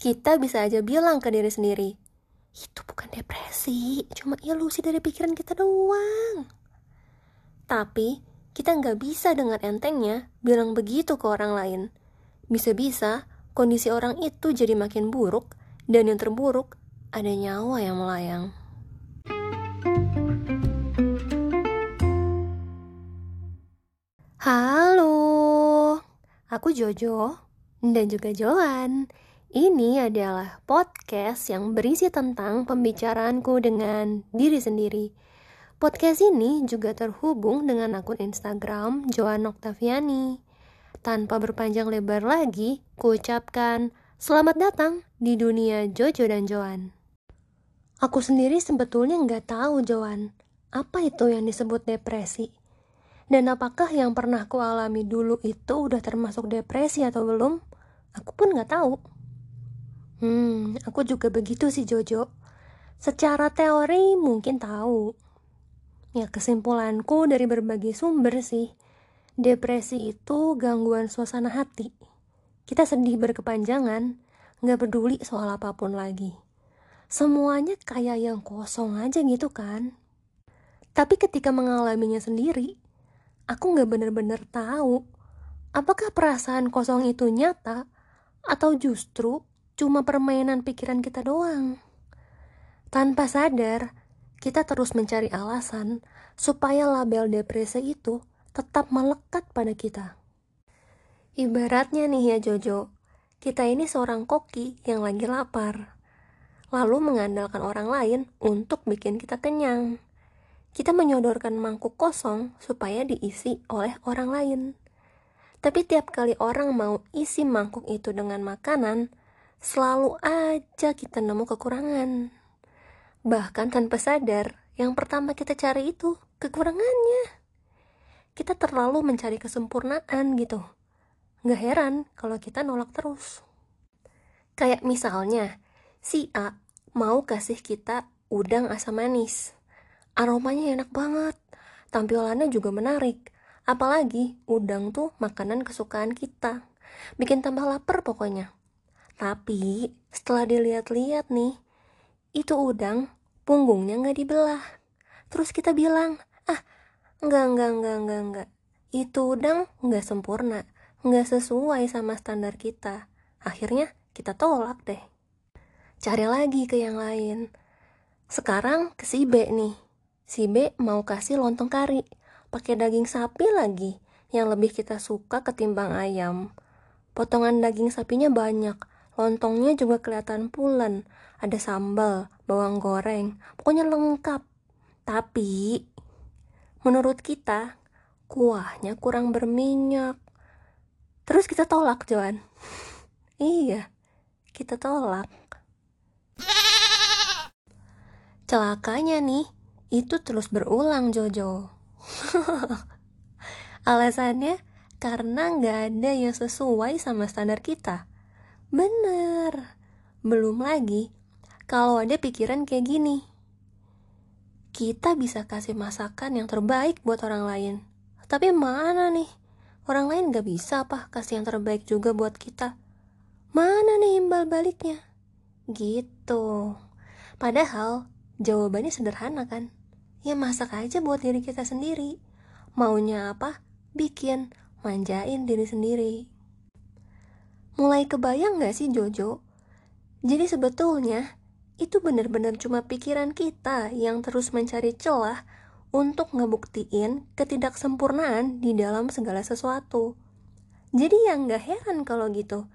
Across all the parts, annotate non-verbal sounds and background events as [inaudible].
kita bisa aja bilang ke diri sendiri, itu bukan depresi, cuma ilusi dari pikiran kita doang. Tapi, kita nggak bisa dengan entengnya bilang begitu ke orang lain. Bisa-bisa, kondisi orang itu jadi makin buruk, dan yang terburuk, ada nyawa yang melayang. Halo, aku Jojo dan juga Joan. Ini adalah podcast yang berisi tentang pembicaraanku dengan diri sendiri. Podcast ini juga terhubung dengan akun Instagram Joan Octaviani. Tanpa berpanjang lebar lagi, kuucapkan selamat datang di dunia Jojo dan Joan. Aku sendiri sebetulnya nggak tahu Joan, apa itu yang disebut depresi. Dan apakah yang pernah ku alami dulu itu udah termasuk depresi atau belum? Aku pun nggak tahu. Hmm, aku juga begitu sih Jojo. Secara teori mungkin tahu. Ya kesimpulanku dari berbagai sumber sih, depresi itu gangguan suasana hati. Kita sedih berkepanjangan, nggak peduli soal apa pun lagi. Semuanya kayak yang kosong aja gitu kan. Tapi ketika mengalaminya sendiri, aku nggak bener-bener tahu apakah perasaan kosong itu nyata atau justru cuma permainan pikiran kita doang. Tanpa sadar, kita terus mencari alasan supaya label depresi itu tetap melekat pada kita. Ibaratnya nih ya Jojo, kita ini seorang koki yang lagi lapar, lalu mengandalkan orang lain untuk bikin kita kenyang kita menyodorkan mangkuk kosong supaya diisi oleh orang lain. Tapi tiap kali orang mau isi mangkuk itu dengan makanan, selalu aja kita nemu kekurangan. Bahkan tanpa sadar, yang pertama kita cari itu kekurangannya. Kita terlalu mencari kesempurnaan gitu. Gak heran kalau kita nolak terus. Kayak misalnya, si A mau kasih kita udang asam manis Aromanya enak banget, tampilannya juga menarik. Apalagi udang tuh makanan kesukaan kita. Bikin tambah lapar pokoknya. Tapi setelah dilihat-lihat nih, itu udang punggungnya nggak dibelah. Terus kita bilang, ah enggak, enggak, enggak, enggak, enggak. Itu udang nggak sempurna, nggak sesuai sama standar kita. Akhirnya kita tolak deh. Cari lagi ke yang lain. Sekarang ke si B nih Si B mau kasih lontong kari, pakai daging sapi lagi, yang lebih kita suka ketimbang ayam. Potongan daging sapinya banyak, lontongnya juga kelihatan pulen, ada sambal, bawang goreng, pokoknya lengkap. Tapi, menurut kita, kuahnya kurang berminyak. Terus kita tolak, Joan. [laughs] iya, kita tolak. Celakanya nih, itu terus berulang Jojo. [laughs] Alasannya karena nggak ada yang sesuai sama standar kita. Bener. Belum lagi kalau ada pikiran kayak gini. Kita bisa kasih masakan yang terbaik buat orang lain. Tapi mana nih? Orang lain gak bisa apa kasih yang terbaik juga buat kita. Mana nih imbal baliknya? Gitu. Padahal jawabannya sederhana kan? ya masak aja buat diri kita sendiri. Maunya apa? Bikin, manjain diri sendiri. Mulai kebayang gak sih Jojo? Jadi sebetulnya itu benar-benar cuma pikiran kita yang terus mencari celah untuk ngebuktiin ketidaksempurnaan di dalam segala sesuatu. Jadi yang gak heran kalau gitu.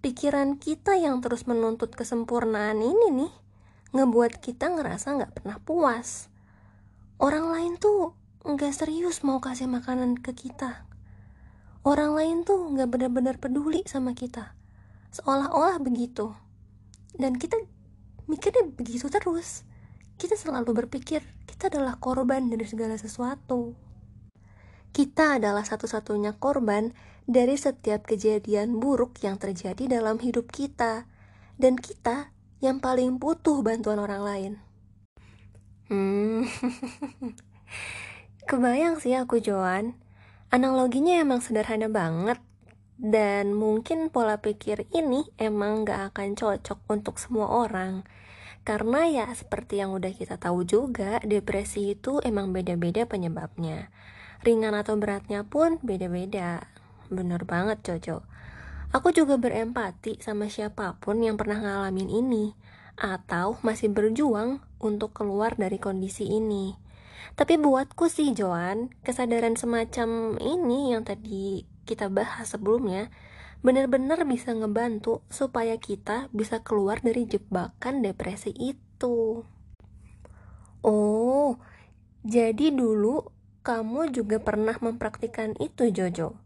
Pikiran kita yang terus menuntut kesempurnaan ini nih, ngebuat kita ngerasa gak pernah puas orang lain tuh nggak serius mau kasih makanan ke kita orang lain tuh nggak benar-benar peduli sama kita. Seolah-olah begitu. Dan kita mikirnya begitu terus. Kita selalu berpikir kita adalah korban dari segala sesuatu. Kita adalah satu-satunya korban dari setiap kejadian buruk yang terjadi dalam hidup kita. Dan kita yang paling butuh bantuan orang lain. Hmm, [laughs] kebayang sih aku Joan. Analoginya emang sederhana banget. Dan mungkin pola pikir ini emang gak akan cocok untuk semua orang. Karena ya seperti yang udah kita tahu juga, depresi itu emang beda-beda penyebabnya. Ringan atau beratnya pun beda-beda. Bener banget Jojo. Aku juga berempati sama siapa pun yang pernah ngalamin ini atau masih berjuang untuk keluar dari kondisi ini. Tapi buatku sih Joan, kesadaran semacam ini yang tadi kita bahas sebelumnya benar-benar bisa ngebantu supaya kita bisa keluar dari jebakan depresi itu. Oh, jadi dulu kamu juga pernah mempraktikkan itu, Jojo?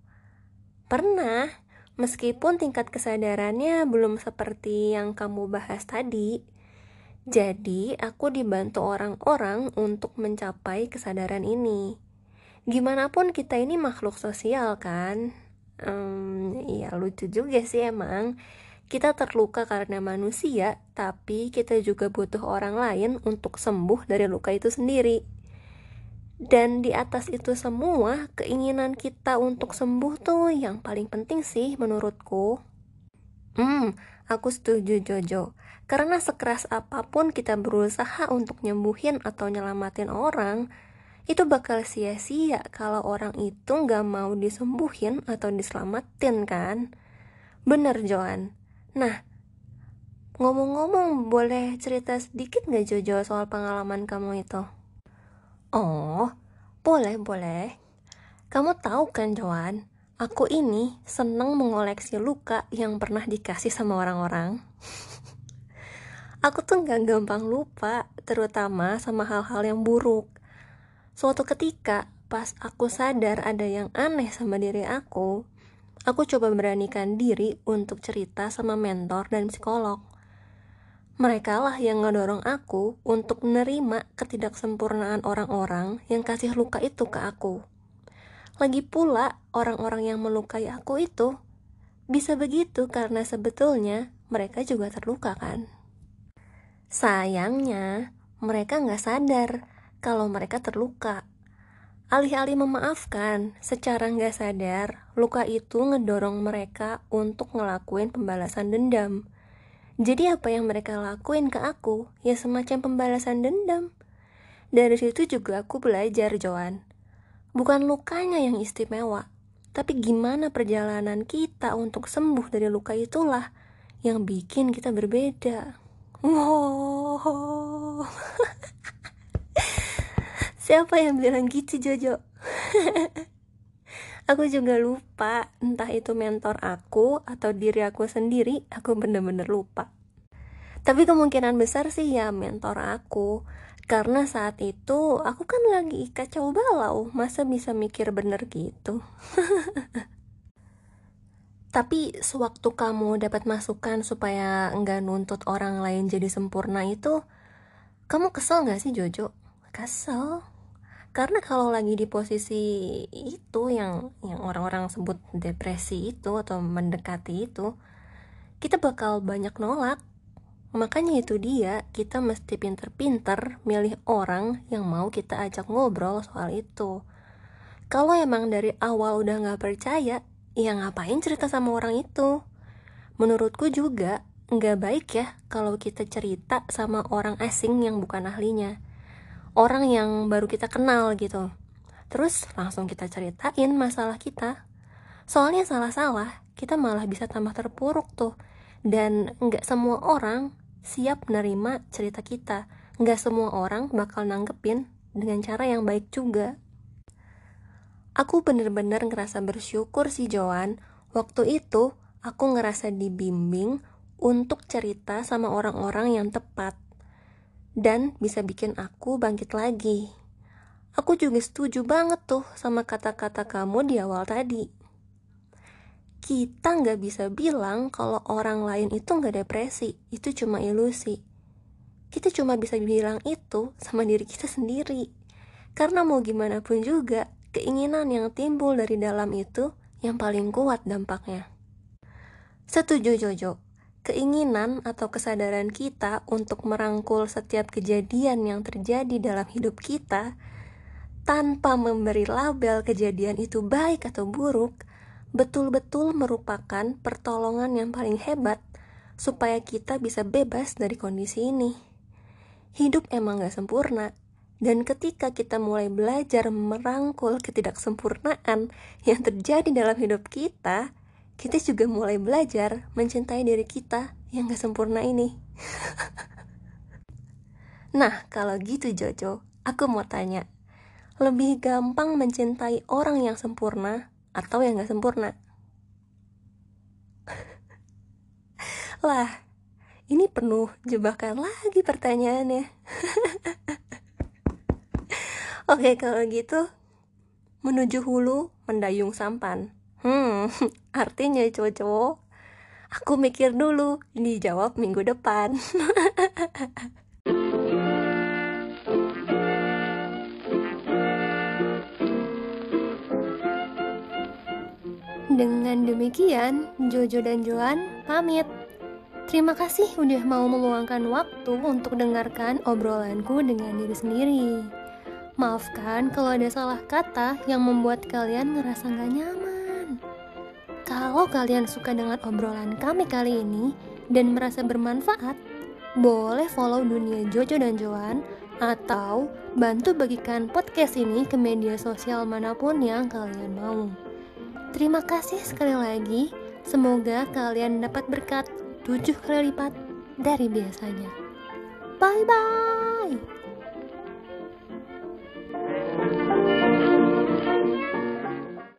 Pernah, meskipun tingkat kesadarannya belum seperti yang kamu bahas tadi. Jadi, aku dibantu orang-orang untuk mencapai kesadaran ini. Gimana pun kita ini makhluk sosial kan? Um, ya lucu juga sih emang. Kita terluka karena manusia tapi kita juga butuh orang lain untuk sembuh dari luka itu sendiri. Dan di atas itu semua keinginan kita untuk sembuh tuh yang paling penting sih menurutku hmm aku setuju Jojo. Karena sekeras apa pun kita berusaha untuk nyembuhin atau nyelamatin orang itu bakal sia-sia kalau orang itu nggak mau disembuhin atau diselamatin kan? Bener Joan. Nah ngomong-ngomong boleh cerita sedikit nggak Jojo soal pengalaman kamu itu? Oh boleh boleh. Kamu tahu kan Joan aku ini seneng mengoleksi luka yang pernah dikasih sama orang-orang [laughs] aku tuh nggak gampang lupa terutama sama hal-hal yang buruk Suatu ketika, pas aku sadar ada yang aneh sama diri aku, aku coba beranikan diri untuk cerita sama mentor dan psikolog. Mereka lah yang ngedorong aku untuk menerima ketidaksempurnaan orang-orang yang kasih luka itu ke aku. Lagi pula, orang-orang yang melukai aku itu bisa begitu karena sebetulnya mereka juga terluka kan. Sayangnya, mereka nggak sadar kalau mereka terluka. Alih-alih memaafkan, secara nggak sadar, luka itu ngedorong mereka untuk ngelakuin pembalasan dendam. Jadi apa yang mereka lakuin ke aku, ya semacam pembalasan dendam. Dari situ juga aku belajar, Joan. Bukan lukanya yang istimewa, tapi gimana perjalanan kita untuk sembuh dari luka itulah yang bikin kita berbeda. Wow. [laughs] Siapa yang bilang gitu Jojo? [laughs] aku juga lupa entah itu mentor aku atau diri aku sendiri aku bener-bener lupa tapi kemungkinan besar sih ya mentor aku. Karena saat itu aku kan lagi kacau balau masa bisa mikir bener gitu? [laughs] Tapi sewaktu kamu dapat masukan supaya nggak nuntut orang lain jadi sempurna itu kamu kesel nggak sih Jojo? Kesel. Karena kalau lagi di posisi itu yang yang orang-orang sebut depresi itu atau mendekati itu kita bakal banyak nolak makanya itu dia kita mesti pinter-pinter milih orang yang mau kita ajak ngobrol soal itu. Kalau emang dari awal udah nggak percaya ya ngapain cerita sama orang itu? Menurutku juga nggak baik ya kalau kita cerita sama orang asing yang bukan ahlinya. Orang yang baru kita kenal gitu. Terus langsung kita ceritain masalah kita. Soalnya salah-salah kita malah bisa tambah terpuruk tuh. Dan nggak semua orang siap menerima cerita kita nggak semua orang bakal nanggepin dengan cara yang baik juga aku bener-bener ngerasa bersyukur sih Joan waktu itu aku ngerasa dibimbing untuk cerita sama orang-orang yang tepat dan bisa bikin aku bangkit lagi. Aku juga setuju banget tuh sama kata-kata kamu di awal tadi. Kita nggak bisa bilang kalau orang lain itu nggak depresi, itu cuma ilusi. Kita cuma bisa bilang itu sama diri kita sendiri. Karena mau gimana pun juga, keinginan yang timbul dari dalam itu yang paling kuat dampaknya. Setuju Jojo, keinginan atau kesadaran kita untuk merangkul setiap kejadian yang terjadi dalam hidup kita tanpa memberi label kejadian itu baik atau buruk betul-betul merupakan pertolongan yang paling hebat supaya kita bisa bebas dari kondisi ini. Hidup emang gak sempurna, dan ketika kita mulai belajar merangkul ketidaksempurnaan yang terjadi dalam hidup kita, kita juga mulai belajar mencintai diri kita yang gak sempurna ini. [laughs] nah, kalau gitu Jojo, aku mau tanya, lebih gampang mencintai orang yang sempurna atau yang gak sempurna? [laughs] lah, ini penuh jebakan lagi pertanyaannya. [laughs] Oke, kalau gitu, menuju hulu, mendayung sampan. Hmm, [laughs] artinya cowok-cowok, aku mikir dulu, ini jawab minggu depan. Dengan demikian, Jojo dan Joan pamit. Terima kasih udah mau meluangkan waktu untuk dengarkan obrolanku dengan diri sendiri. Maafkan kalau ada salah kata yang membuat kalian ngerasa gak nyaman. Kalau kalian suka dengan obrolan kami kali ini dan merasa bermanfaat, boleh follow dunia Jojo dan Joan atau bantu bagikan podcast ini ke media sosial mana pun yang kalian mau. Terima kasih sekali lagi. Semoga kalian dapat berkat tujuh kali lipat dari biasanya. Bye bye.